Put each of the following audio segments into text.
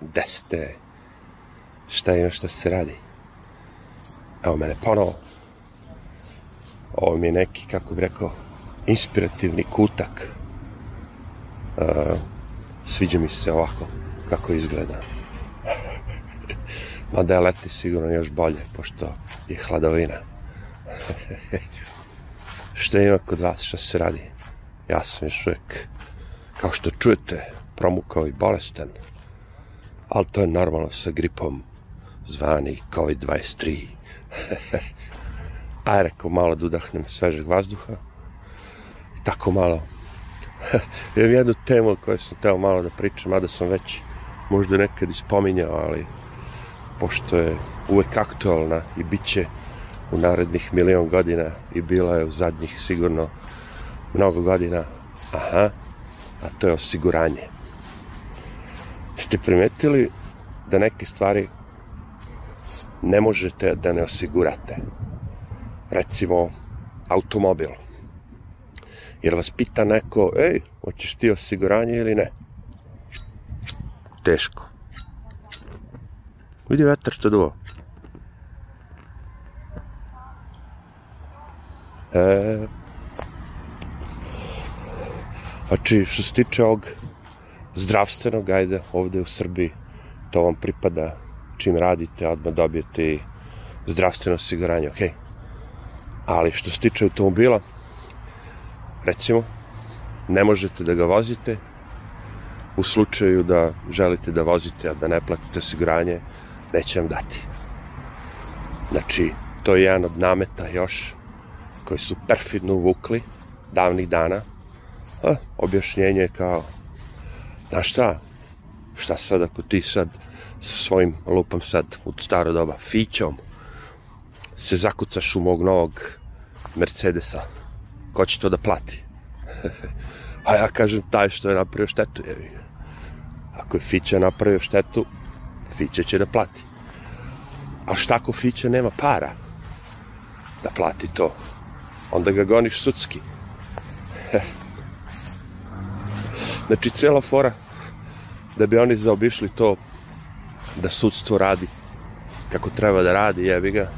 gde ste, šta ima, šta se radi. Evo mene ponovo. Ovo mi je neki, kako bi rekao, inspirativni kutak. Uh, sviđa mi se ovako kako izgleda. Mada je leti sigurno još bolje, pošto je hladovina. Šta ima kod vas, šta se radi? Ja sam još uvijek, kao što čujete, promukao i bolestan. Ali to je normalno sa gripom zvani COVID-23. Aj, rekao, malo da udahnem svežeg vazduha. Tako malo. Imam jednu temu o kojoj sam teo malo da pričam, mada sam već možda nekad ispominjao, ali pošto je uvek aktualna i bit će u narednih milion godina i bila je u zadnjih sigurno mnogo godina, aha, a to je osiguranje. Ste primetili da neke stvari ne možete da ne osigurate? Recimo, automobil. Jer vas pita neko, ej, hoćeš ti osiguranje ili ne? Teško. Vidi vetar što duo. E, znači, što se tiče ovog zdravstvenog, ajde, ovde u Srbiji, to vam pripada čim radite, odmah dobijete i zdravstveno osiguranje, okej. Ali što se tiče automobila, recimo, ne možete da ga vozite u slučaju da želite da vozite, a da ne platite osiguranje, neće vam dati. Znači, to je jedan od nameta još koji su perfidno uvukli davnih dana. A, objašnjenje je kao, znaš šta, šta sad ako ti sad sa svojim lupom sad u staro doba fićom se zakucaš u mog novog Mercedesa, ko će to da plati? A ja kažem, taj što je napravio štetu, je. Ako je Fića napravio štetu, Fića će da plati. A šta ako Fića nema para da plati to? Onda ga goniš sudski. znači, cela fora da bi oni zaobišli to da sudstvo radi kako treba da radi, jebi ga,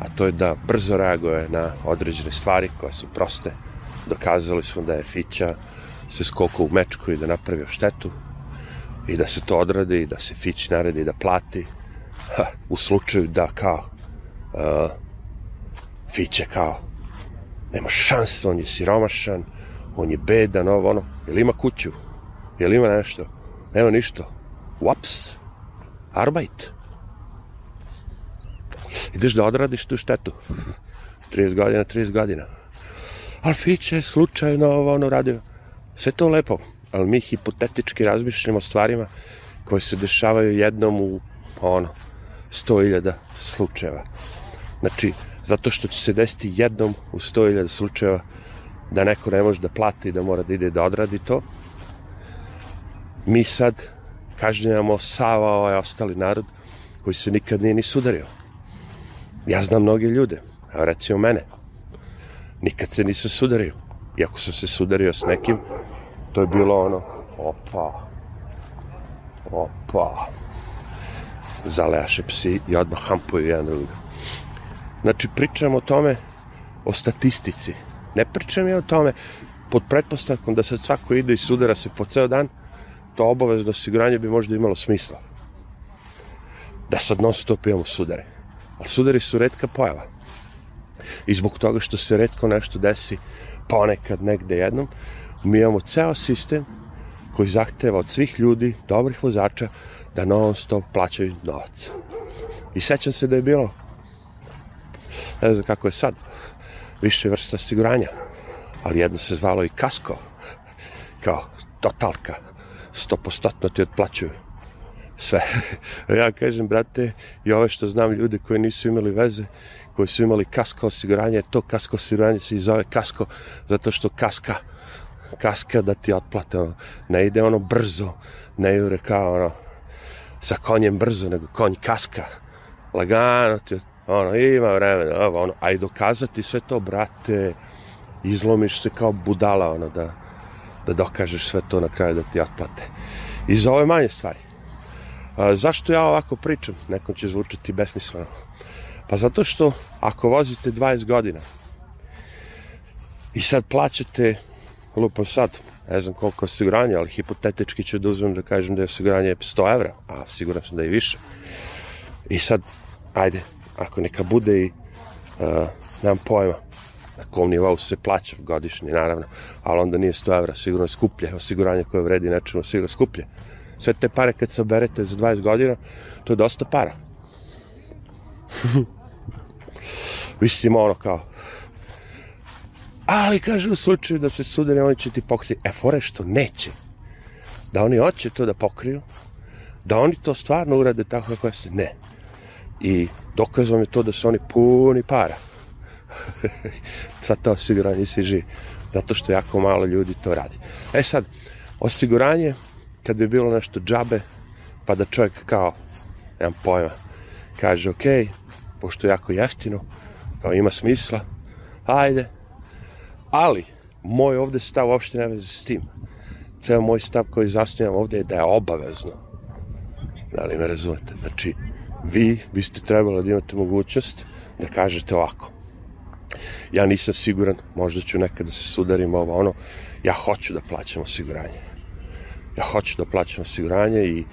a to je da brzo reaguje na određene stvari koje su proste. Dokazali smo da je Fića se skokao u mečku i da napravio štetu i da se to odradi i da se Fić naredi da plati ha, u slučaju da kao uh, Fiće kao nema šanse, on je siromašan, on je bedan, ovo ono, jel ima kuću, jel ima nešto, nema ništa, ups, arbajt. Ideš da odradiš tu štetu, 30 godina, 30 godina. Ali Fiće slučajno ovo ono radio, sve to lepo, ali mi hipotetički razmišljamo o stvarima koje se dešavaju jednom u, ono, 100.000 slučajeva. Znači, zato što će se desiti jednom u 100.000 slučajeva da neko ne može da plati, da mora da ide da odradi to. Mi sad kažnjavamo Sava ovaj ostali narod koji se nikad nije ni sudario. Ja znam mnoge ljude, a recimo mene. Nikad se nisam sudario. Iako sam se sudario s nekim, to je bilo ono, opa, opa, zalejaše psi i odmah hampuju jedan druga. Znači, pričam o tome, o statistici. Ne pričam ja o tome pod pretpostavkom da sad svako ide i sudara se po ceo dan, to obavezno osiguranje bi možda imalo smisla. Da sad non stop imamo sudare. Ali sudari su redka pojava. I zbog toga što se redko nešto desi ponekad negde jednom, mi imamo ceo sistem koji zahteva od svih ljudi, dobrih vozača, da non stop plaćaju novac. I sećam se da je bilo, ne znam kako je sad, više vrsta osiguranja, ali jedno se zvalo i kasko, kao totalka, stopostotno ti otplaćuju sve. ja kažem, brate, i ove što znam ljude koji nisu imali veze, koji su imali kasko osiguranje, to kasko osiguranje se i zove kasko, zato što kaska kaska da ti otplate, ono, ne ide ono brzo, ne jure kao ono, sa konjem brzo, nego konj kaska, lagano ti, ono, ima vremena, ovo, ono, a i dokazati sve to, brate, izlomiš se kao budala, ono, da, da dokažeš sve to na kraju da ti otplate. I za ove manje stvari. A, zašto ja ovako pričam? Nekom će zvučati besmisleno. Pa zato što ako vozite 20 godina i sad plaćate, lupam sad, ne znam koliko osiguranja, ali hipotetički ću da uzmem da kažem da je osiguranje 100 evra, a siguran sam da je više. I sad, ajde, ako neka bude i, uh, nemam pojma, na kom nivou se plaća godišnje, naravno, ali onda nije 100 evra, sigurno je skuplje, osiguranje koje vredi nečemu sigurno skuplje. Sve te pare kad saberete za 20 godina, to je dosta para. Mislim, ono kao, ali kaže u slučaju da se sudari, oni će ti pokriti. E, fore što neće. Da oni hoće to da pokriju, da oni to stvarno urade tako kako se ne. I dokazom je to da su oni puni para. Sva to osiguranje svi živi. Zato što jako malo ljudi to radi. E sad, osiguranje, kad bi bilo nešto džabe, pa da čovjek kao, nemam pojma, kaže, ok, pošto je jako jeftino, kao ima smisla, ajde, ali, moj ovde stav uopšte ne veze s tim. Ceo moj stav koji zasnivam ovde je da je obavezno. Da li me razumete? Znači, vi biste trebali da imate mogućnost da kažete ovako. Ja nisam siguran, možda ću nekada se sudarim ovo ono, ja hoću da plaćam osiguranje. Ja hoću da plaćam osiguranje i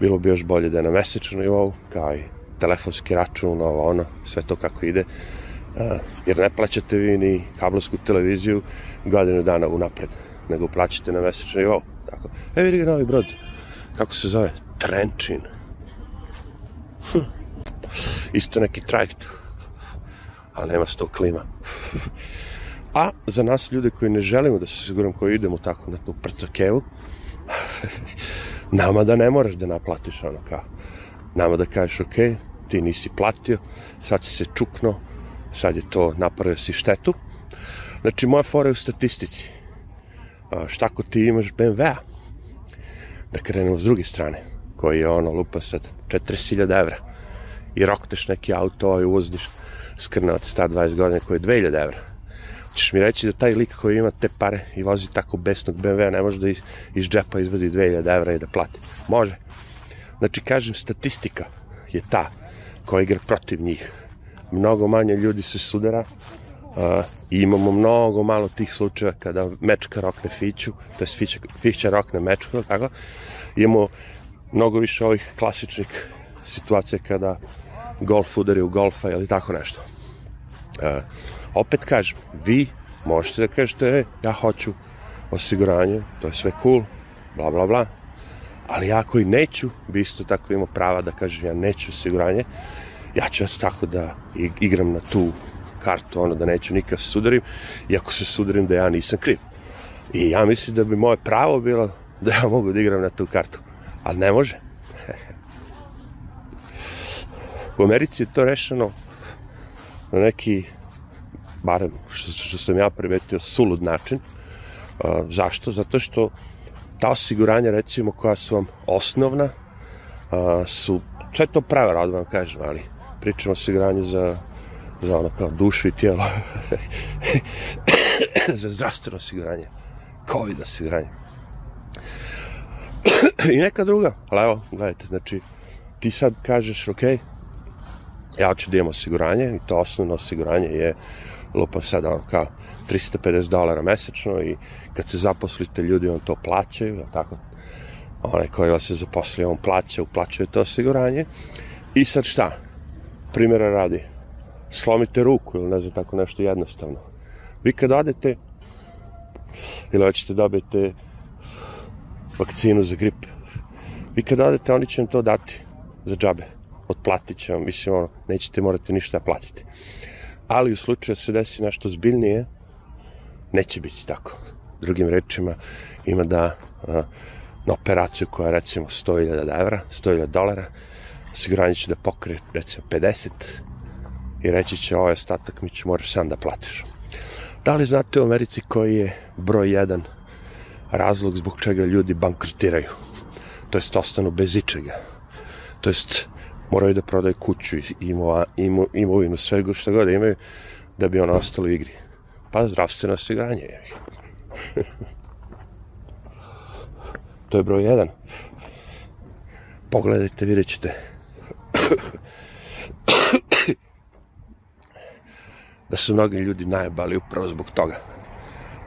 bilo bi još bolje da je na mesečnom nivou, kao i telefonski račun, ovo ono, sve to kako ide, uh, jer ne plaćate vi ni kablovsku televiziju godinu dana unapred, nego plaćate na mesečnom nivou. Tako. E, vidi ga novi brod. Kako se zove? Trenčin. Isto neki trajekt. Ali nema sto klima. A za nas ljude koji ne želimo da se siguram koji idemo tako na tu prcakevu, nama da ne moraš da naplatiš ono kao. Nama da kažeš, ok, ti nisi platio, sad si se čukno, sad je to napravio si štetu. Znači, moja fora je u statistici. Šta ako ti imaš BMW-a? Da krenemo s druge strane, koji je ono, lupa sad, 40.000 evra. I rokneš neki auto i uzdiš skrnavac star 20 godina koji je 2000 evra. Češ mi reći da taj lik koji ima te pare i vozi tako besnog BMW-a ne može da iz, iz džepa izvadi 2000 evra i da plati. Može. Znači, kažem, statistika je ta koja igra protiv njih. Mnogo manje ljudi se sudara uh, i imamo mnogo malo tih slučaja kada mečka rokne fiću, to je fića, fića rokne mečku, tako. Imamo mnogo više ovih klasičnih situacija kada golf udari u golfa ili tako nešto. Uh, opet kažem, vi možete da kažete, e, ja hoću osiguranje, to je sve cool, bla bla bla, ali ja koji neću, bi isto tako imao prava da kažem ja neću osiguranje, ja ću tako da igram na tu kartu, ono da neću nikad sudarim, iako se sudarim da ja nisam kriv. I ja mislim da bi moje pravo bilo da ja mogu da igram na tu kartu, ali ne može. U Americi je to rešeno na neki, barem što, što sam ja primetio, sulud način. Uh, zašto? Zato što ta osiguranja, recimo, koja su vam osnovna, uh, su, sve to prava rad, vam kažem, ali pričamo o osiguranju za, za ono kao dušu i tijelo, za zdravstveno osiguranje, COVID osiguranje. I neka druga, ali evo, gledajte, znači, ti sad kažeš, ok, ja hoću da imam osiguranje i to osnovno osiguranje je lupam sad ono kao 350 dolara mesečno i kad se zaposlite ljudi on to plaćaju, tako onaj koji vas se zaposlio on plaća, uplaćuje to osiguranje i sad šta? Primjera radi, slomite ruku ili ne znam tako nešto jednostavno. Vi kad odete ili hoćete dobiti vakcinu za grip, vi kad odete oni će vam to dati za džabe otplatit će vam, mislim, ono, nećete morati ništa platiti. Ali u slučaju da se desi nešto zbiljnije, neće biti tako. Drugim rečima, ima da a, na operaciju koja recimo 100.000 evra, 100.000 dolara, osiguranje će da pokrije recimo 50 i reći će ovaj ostatak mi će moraš sam da platiš. Da li znate u Americi koji je broj jedan razlog zbog čega ljudi bankrotiraju? To jest ostanu bez ičega. To jest moraju da prodaju kuću i imova, imo, imovinu, sve što god da imaju, da bi ona ostala u igri. Pa zdravstveno osiguranje je. to je broj jedan. pogledajte, vidjet ćete da su mnogi ljudi najbali upravo zbog toga.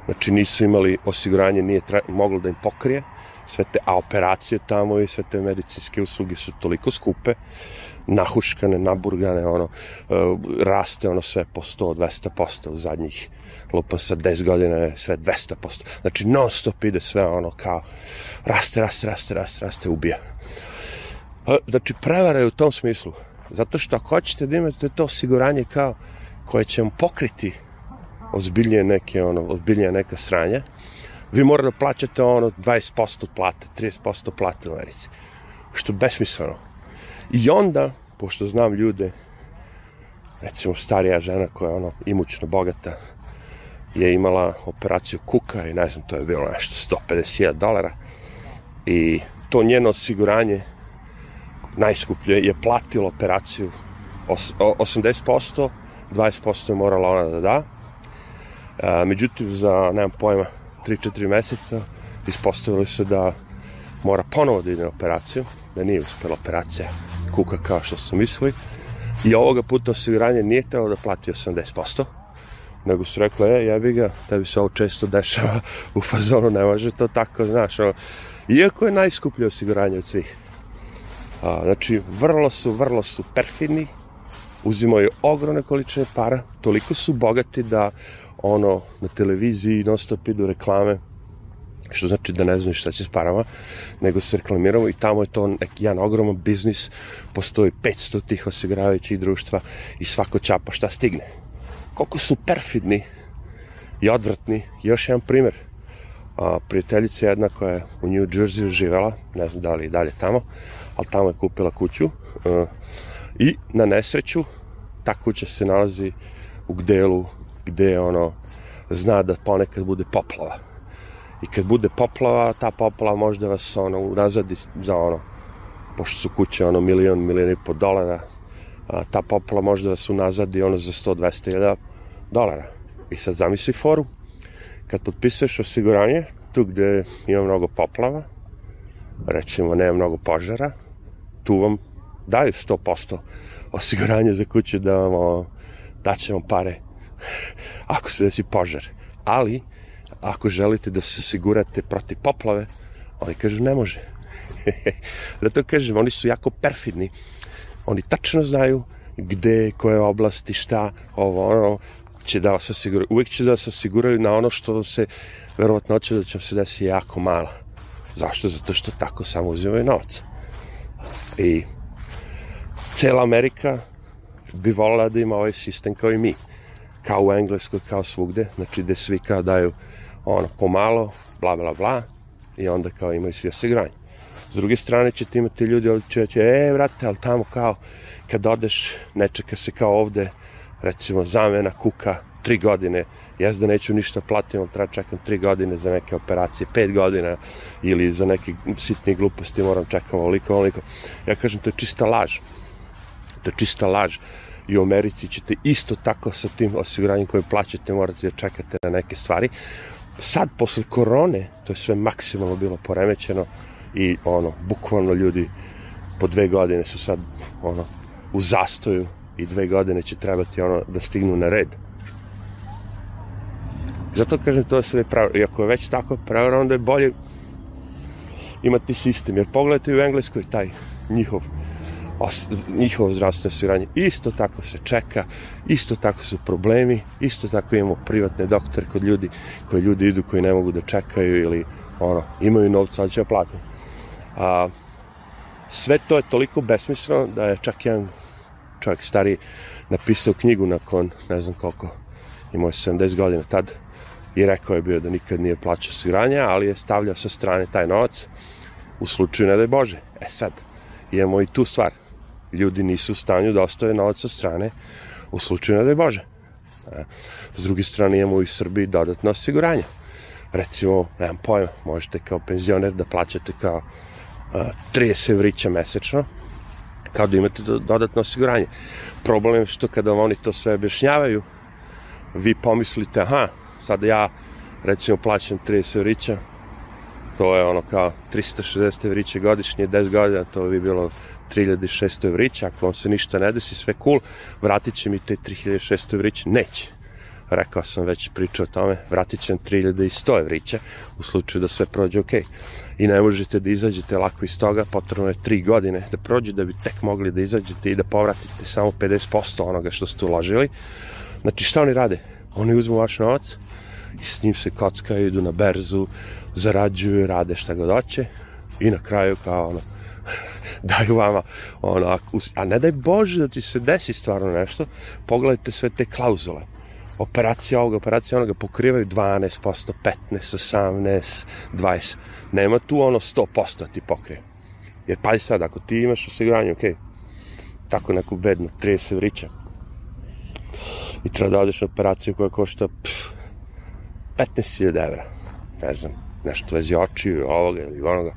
Znači nisu imali osiguranje, nije tra... moglo da im pokrije, sve te a operacije tamo i sve te medicinske usluge su toliko skupe, nahuškane, naburgane, ono, uh, raste ono sve po 100-200% u zadnjih lupam sa 10 godina je sve 200%. Znači non stop ide sve ono kao raste, raste, raste, raste, raste, ubija. Uh, znači prevara je u tom smislu. Zato što ako hoćete da imate to osiguranje kao koje će vam pokriti ozbiljnije neke, ono, ozbiljnije neka sranja, vi morate da plaćate ono 20% plate, 30% plate u Americi. Što besmisleno. I onda, pošto znam ljude, recimo starija žena koja je ono imućno bogata, je imala operaciju kuka i ne znam, to je bilo nešto 150.000 dolara i to njeno osiguranje najskuplje je platilo operaciju 80%, 20% je morala ona da da. A, međutim, za, nemam pojma, 3-4 meseca ispostavili se da mora ponovo da ide na operaciju, da nije uspela operacija kuka kao što su mislili. I ovoga puta osiguranje nije teo da plati 80%, nego su rekli, e, jebi ga, tebi se ovo često dešava u fazonu, ne može to tako, znaš, ovo. iako je najskuplje osiguranje od svih. A, znači, vrlo su, vrlo su perfidni, uzimaju ogromne količine para, toliko su bogati da ono na televiziji non stop idu reklame, što znači da ne znaju šta će s parama, nego se reklamiramo i tamo je to neki jedan ogroman biznis, postoji 500 tih osiguravajućih društva i svako čapa šta stigne. Koliko su perfidni i odvratni, još jedan primer. A, prijateljica jedna koja je u New Jersey živela, ne znam da li i dalje tamo, ali tamo je kupila kuću a, i na nesreću ta kuća se nalazi u delu gde ono zna da ponekad bude poplava. I kad bude poplava, ta poplava možda vas ono unazadi za ono pošto su kuće ono milion, milion i po dolara, a ta poplava možda vas unazadi ono za 100-200 hiljada dolara. I sad zamisli foru, kad potpisuješ osiguranje, tu gde ima mnogo poplava, recimo nema mnogo požara, tu vam daju 100% osiguranje za kuću da vam daće vam pare ako se desi požar. Ali, ako želite da se osigurate protiv poplave, oni kažu ne može. Zato kažem, oni su jako perfidni. Oni tačno znaju gde, koje oblasti, šta, ovo, ono, će da vas osiguraju. Uvijek će da vas osiguraju na ono što se, verovatno će da će se desi jako mala. Zašto? Zato što tako samo uzimaju novac. I cela Amerika bi volila da ima ovaj sistem kao i mi. Kao u Engleskoj, kao svugde. Znači, gde svi kao daju ono, pomalo, bla, bla, bla, i onda kao imaju svi osiguranje. S druge strane ćete imati ljudi ovdje će reći, e, vrate, ali tamo kao, kad odeš, ne čeka se kao ovde, recimo, zamena kuka, tri godine, jes da neću ništa platiti, ali treba čekam tri godine za neke operacije, pet godina, ili za neke sitne gluposti moram čekam ovoliko, ovoliko. Ja kažem, to je čista laž. To je čista laž. I u Americi ćete isto tako sa tim osiguranjem koje plaćate, morate da čekate na neke stvari. Sad, posle korone, to je sve maksimalno bilo poremećeno i ono, bukvalno ljudi po dve godine su sad ono, u zastoju i dve godine će trebati ono da stignu na red. Zato kažem, to je sve pravo. I ako je već tako pravo, onda je bolje imati sistem. Jer pogledajte u Engleskoj taj njihov njihovo zdravstveno osiguranje. Isto tako se čeka, isto tako su problemi, isto tako imamo privatne doktore kod ljudi, koji ljudi idu koji ne mogu da čekaju ili ono, imaju novca, ali će platiti. A, sve to je toliko besmisleno da je čak jedan čovjek stari napisao knjigu nakon ne znam koliko, imao je 70 godina tad i rekao je bio da nikad nije plaćao osiguranje, ali je stavljao sa strane taj novac u slučaju ne daj Bože. E sad, imamo i tu stvar ljudi nisu u stanju da ostave novac sa strane u slučaju ne daj Bože. S druge strane imamo i Srbiji dodatno osiguranje. Recimo, nemam pojma, možete kao penzioner da plaćate kao uh, 30 vrića mesečno, kao da imate dodatno osiguranje. Problem je što kada oni to sve objašnjavaju, vi pomislite, aha, sada ja recimo plaćam 30 vrića, to je ono kao 360 evrića godišnje, 10 godina, to bi bilo 3600 evrića, ako vam se ništa ne desi, sve cool, vratit će mi te 3600 evrića, neće. Rekao sam već pričao o tome, vratit će 3100 evrića u slučaju da sve prođe ok. I ne možete da izađete lako iz toga, potrebno je 3 godine da prođe da bi tek mogli da izađete i da povratite samo 50% onoga što ste uložili. Znači šta oni rade? Oni uzmu vaš novac i s njim se kockaju, idu na berzu, zarađuju, rade šta god hoće i na kraju kao ono, daju vama ono, a ne daj Bože da ti se desi stvarno nešto, pogledajte sve te klauzule. Operacija ovoga, operacija onoga pokrivaju 12%, 15, 18, 20. Nema tu ono 100% da ti pokrije. Jer pa sad, ako ti imaš osiguranje, ok, tako neku bednu, 30 vrića, i treba da odeš na operaciju koja košta pff, 15.000 evra. Ne znam, nešto vezi očiju, ovoga ili onoga.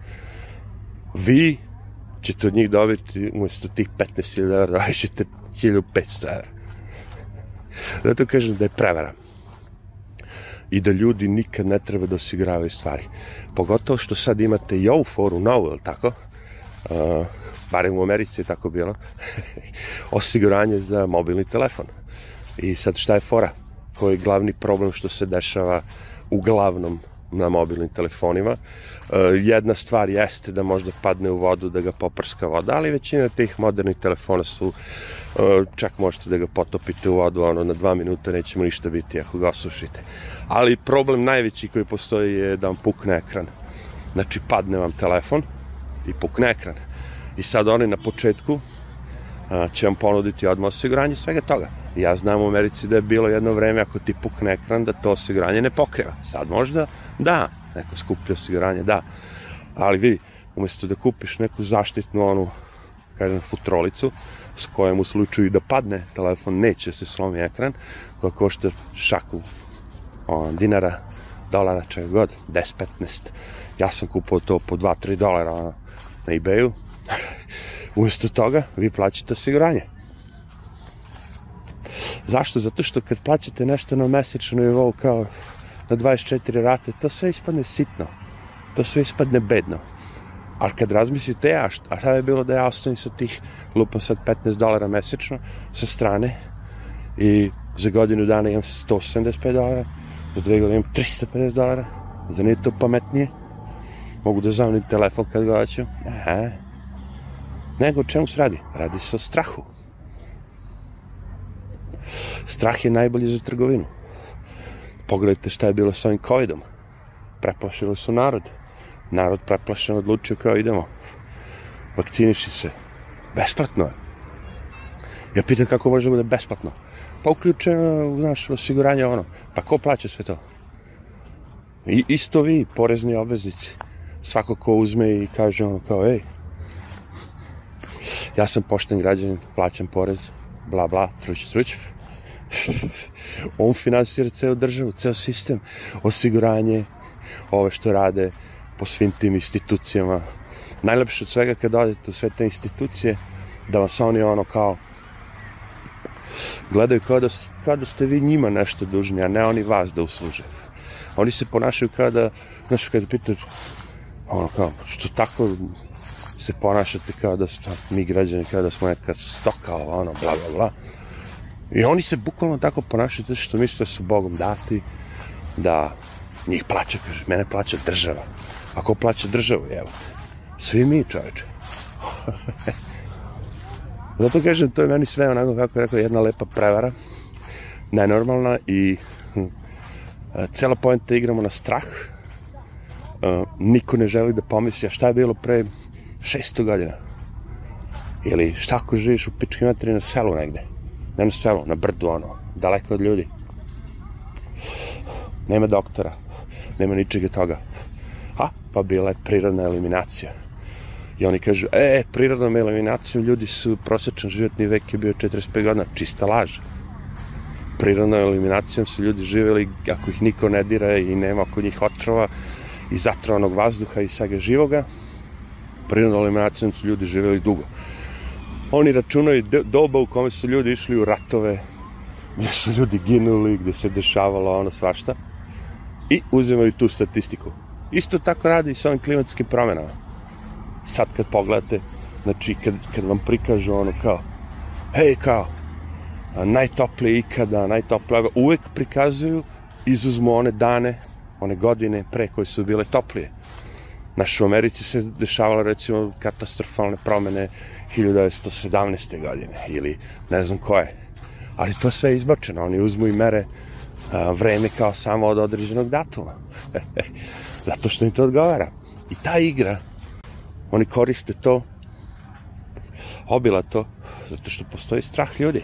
Vi ćete od njih dobiti, umjesto tih 15.000 evra, dobit ćete 1500 evra. Zato kažem da je prevara. I da ljudi nikad ne treba da osigravaju stvari. Pogotovo što sad imate i ovu foru novu, ili tako? Uh, barem u Americi je tako bilo. osiguranje za mobilni telefon. I sad šta je fora? Koji je glavni problem što se dešava uglavnom na mobilnim telefonima. Uh, jedna stvar jeste da možda padne u vodu, da ga poprska voda, ali većina tih modernih telefona su, uh, čak možete da ga potopite u vodu, ono, na dva minuta neće mu ništa biti ako ga osušite. Ali problem najveći koji postoji je da vam pukne ekran. Znači, padne vam telefon i pukne ekran. I sad oni na početku uh, će vam ponuditi odmah osiguranje svega toga. Ja znam u Americi da je bilo jedno vreme ako ti pukne ekran da to osiguranje ne pokriva. Sad možda da, neko skupi osiguranje, da. Ali vidi, umjesto da kupiš neku zaštitnu onu, kažem, futrolicu, s kojom u slučaju da padne telefon, neće se slomi ekran, koja košta šaku on, dinara, dolara, čega god, 10-15. Ja sam kupao to po 2-3 dolara na ebayu. Umjesto toga, vi plaćate osiguranje. Zašto? Zato što kad plaćate nešto na mesečnom nivou kao na 24 rate, to sve ispadne sitno. To sve ispadne bedno. Ali kad razmislite, ja, a šta je bilo da ja ostavim sa tih, lupam sad 15 dolara mesečno sa strane i za godinu dana imam 185 dolara, za dve godine imam 350 dolara, za nije to pametnije? Mogu da zamnim telefon kad ga hoću? Ne. Nego čemu se radi? Radi se o strahu. Strah je najbolji za trgovinu. Pogledajte šta je bilo sa ovim covidom. Preplašili su narod. Narod preplašen odlučio kao idemo. Vakciniši se. Besplatno je. Ja pitam kako može da bude besplatno. Pa uključeno u naše osiguranje ono. Pa ko plaća sve to? I, isto vi, porezni obveznici. Svako ko uzme i kaže ono kao, ej, ja sam pošten građanin, plaćam porez, bla bla, truć, truć. On finansira ceo državu, ceo sistem, osiguranje, ove što rade po svim tim institucijama. Najlepše od svega kad odete u sve te institucije, da vas oni ono kao gledaju kao da, kao da ste vi njima nešto dužni, a ne oni vas da usluže. Oni se ponašaju kao da, znaš, kada pitaju, ono kao, što tako se ponašate kao da smo mi građani, kao da smo neka stoka, ono, bla, bla, bla. I oni se bukvalno tako ponašaju zato što misle da su Bogom dati, da njih plaća, kaže, mene plaća država. Ako plaća državu, evo, svi mi čoveče. Zato kažem, to je meni sve onako, kako je rekao, jedna lepa prevara, nenormalna i hm, cela pojenta igramo na strah. Uh, niko ne želi da pomisli, a šta je bilo pre 600 godina? Ili šta ako živiš u pički materi na selu negde? Ne na selu, na brdu, ono, daleko od ljudi. Nema doktora, nema ničega toga. A, pa bila je prirodna eliminacija. I oni kažu, e, prirodnom eliminacijom ljudi su, prosječan životni vek je bio 45 godina, čista laž. Prirodnom eliminacijom su ljudi živjeli, ako ih niko ne dira i nema oko njih otrova i zatrovanog vazduha i svega živoga, prirodnom eliminacijom su ljudi živjeli dugo. Oni računaju doba u kome su ljudi išli u ratove, gdje su ljudi ginuli, gdje se dešavalo ono svašta, i uzimaju tu statistiku. Isto tako radi i sa ovim klimatskim promenama. Sad kad pogledate, znači kad, kad vam prikažu ono kao, hej kao, najtoplije ikada, najtoplije, uvek prikazuju, izuzmu one dane, one godine pre koje su bile toplije. Naš u Americi se dešavalo recimo katastrofalne promene 1917. godine ili ne znam koje. Ali to sve je izbačeno, oni uzmu i mere a, vreme kao samo od određenog datuma. Zato što im to odgovara. I ta igra, oni koriste to, obila to, zato što postoji strah ljudi.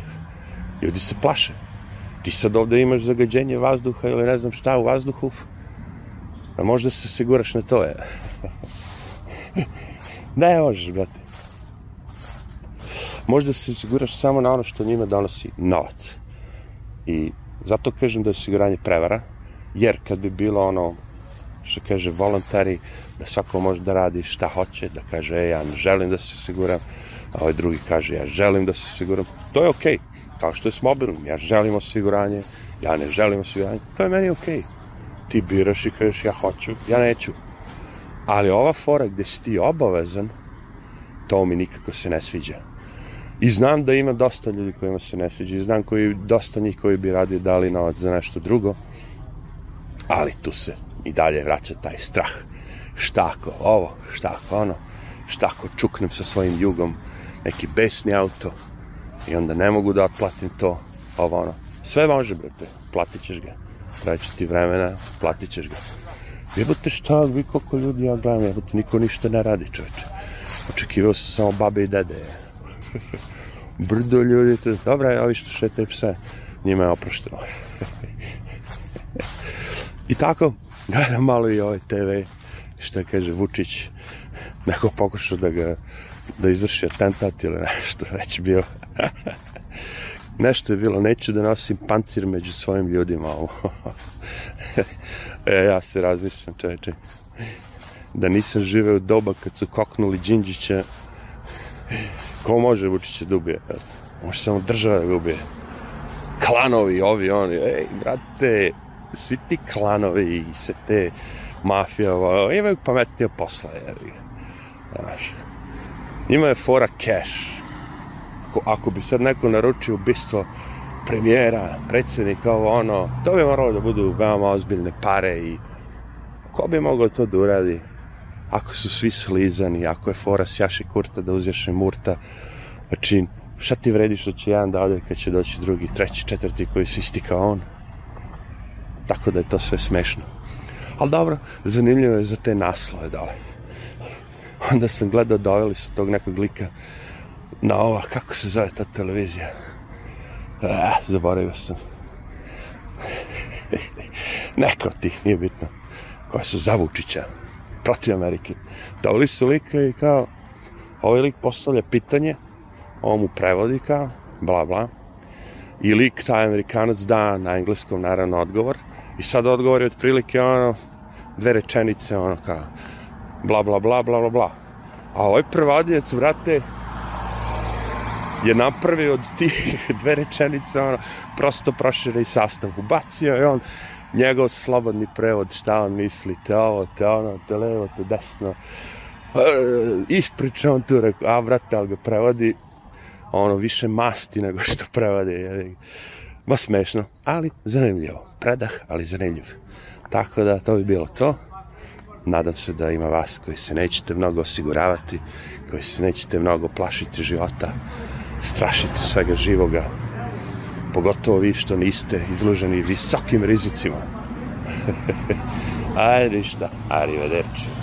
Ljudi se plaše. Ti sad ovde imaš zagađenje vazduha ili ne znam šta u vazduhu, a možda se siguraš na to, je. ne možeš, brate. Možda se siguraš samo na ono što njima donosi novac. I zato kažem da je osiguranje prevara, jer kad bi bilo ono što kaže volontari, da svako može da radi šta hoće, da kaže, e, ja ne želim da se siguram, a ovaj drugi kaže, ja želim da se siguram, to je okej. Okay. Kao što je s mobilom, ja želim osiguranje, ja ne želim osiguranje, to je meni okej. Okay. Ti biraš i kažeš, ja hoću, ja neću. Ali ova fora gde si ti obavezan, to mi nikako se ne sviđa. I znam da ima dosta ljudi kojima se ne sviđa. I znam koji, dosta njih koji bi radi dali novac za nešto drugo. Ali tu se i dalje vraća taj strah. Šta ako ovo, šta ako ono, šta ako čuknem sa svojim jugom neki besni auto i onda ne mogu da otplatim to, ovo ono. Sve može, brate, platit ćeš ga. Traći ti vremena, platit ćeš ga. Jebote šta, vi koliko ljudi ja gledam, jebote, niko ništa ne radi, čoveče. Očekivao sam samo babe i dede. Brdo ljudi, to, dobra, ovi što šetaju pse, njima je oprošteno. I tako, gledam malo i ovaj TV, šta kaže Vučić, neko pokušao da ga da izvrši atentat ili nešto već bilo. nešto je bilo, neću da nosim pancir među svojim ljudima ovo. e, ja se razmišljam, čeče, da nisam živeo doba kad su koknuli Đinđića, ko može Vučića da ubije? Može samo država da ubije. Klanovi, ovi, oni, ej, brate, svi ti klanovi i sve te mafije, ovo, imaju pametnije posla, jevi. Znaš, njima je fora cash. Ako, ako bi sad neko naručio ubistvo premijera, predsednika, ovo ono, to bi moralo da budu veoma ozbiljne pare i ko bi mogao to da uradi ako su svi slizani, ako je fora sjaši kurta da uzješe murta, znači šta ti vredi što će jedan da ode kad će doći drugi, treći, četvrti koji se isti kao on. Tako da je to sve smešno. Ali dobro, zanimljivo je za te naslove dole. Onda sam gledao, doveli su tog nekog lika na ova, kako se zove ta televizija? Ah, zaboravio sam. Neko od tih, nije bitno. Koja su za Vučića, protiv Amerike. Doveli su lika i kao, ovaj lik postavlja pitanje, on mu prevodi kao, bla bla, i lik, taj Amerikanac, da na engleskom naravno odgovor, i sad odgovor je otprilike ono, dve rečenice, ono kao, bla bla bla bla bla bla. A ovaj prevodilac, brate, je napravio od tih dve rečenice, ono, prosto proširaj sastav. Ubacio je on njegov slobodni prevod, šta on misli, te ovo, te ono, te levo, te desno. E, ispriča on tu, rekao, a, brate, ali ga prevodi ono, više masti nego što prevodi. Je. Ma smešno, ali zanimljivo. Predah, ali zanimljiv. Tako da, to bi bilo to. Nadam se da ima vas koji se nećete mnogo osiguravati, koji se nećete mnogo plašiti života, strašiti svega živoga, pogotovo vi što niste izloženi visokim rizicima. Ajde ništa, arrivederci.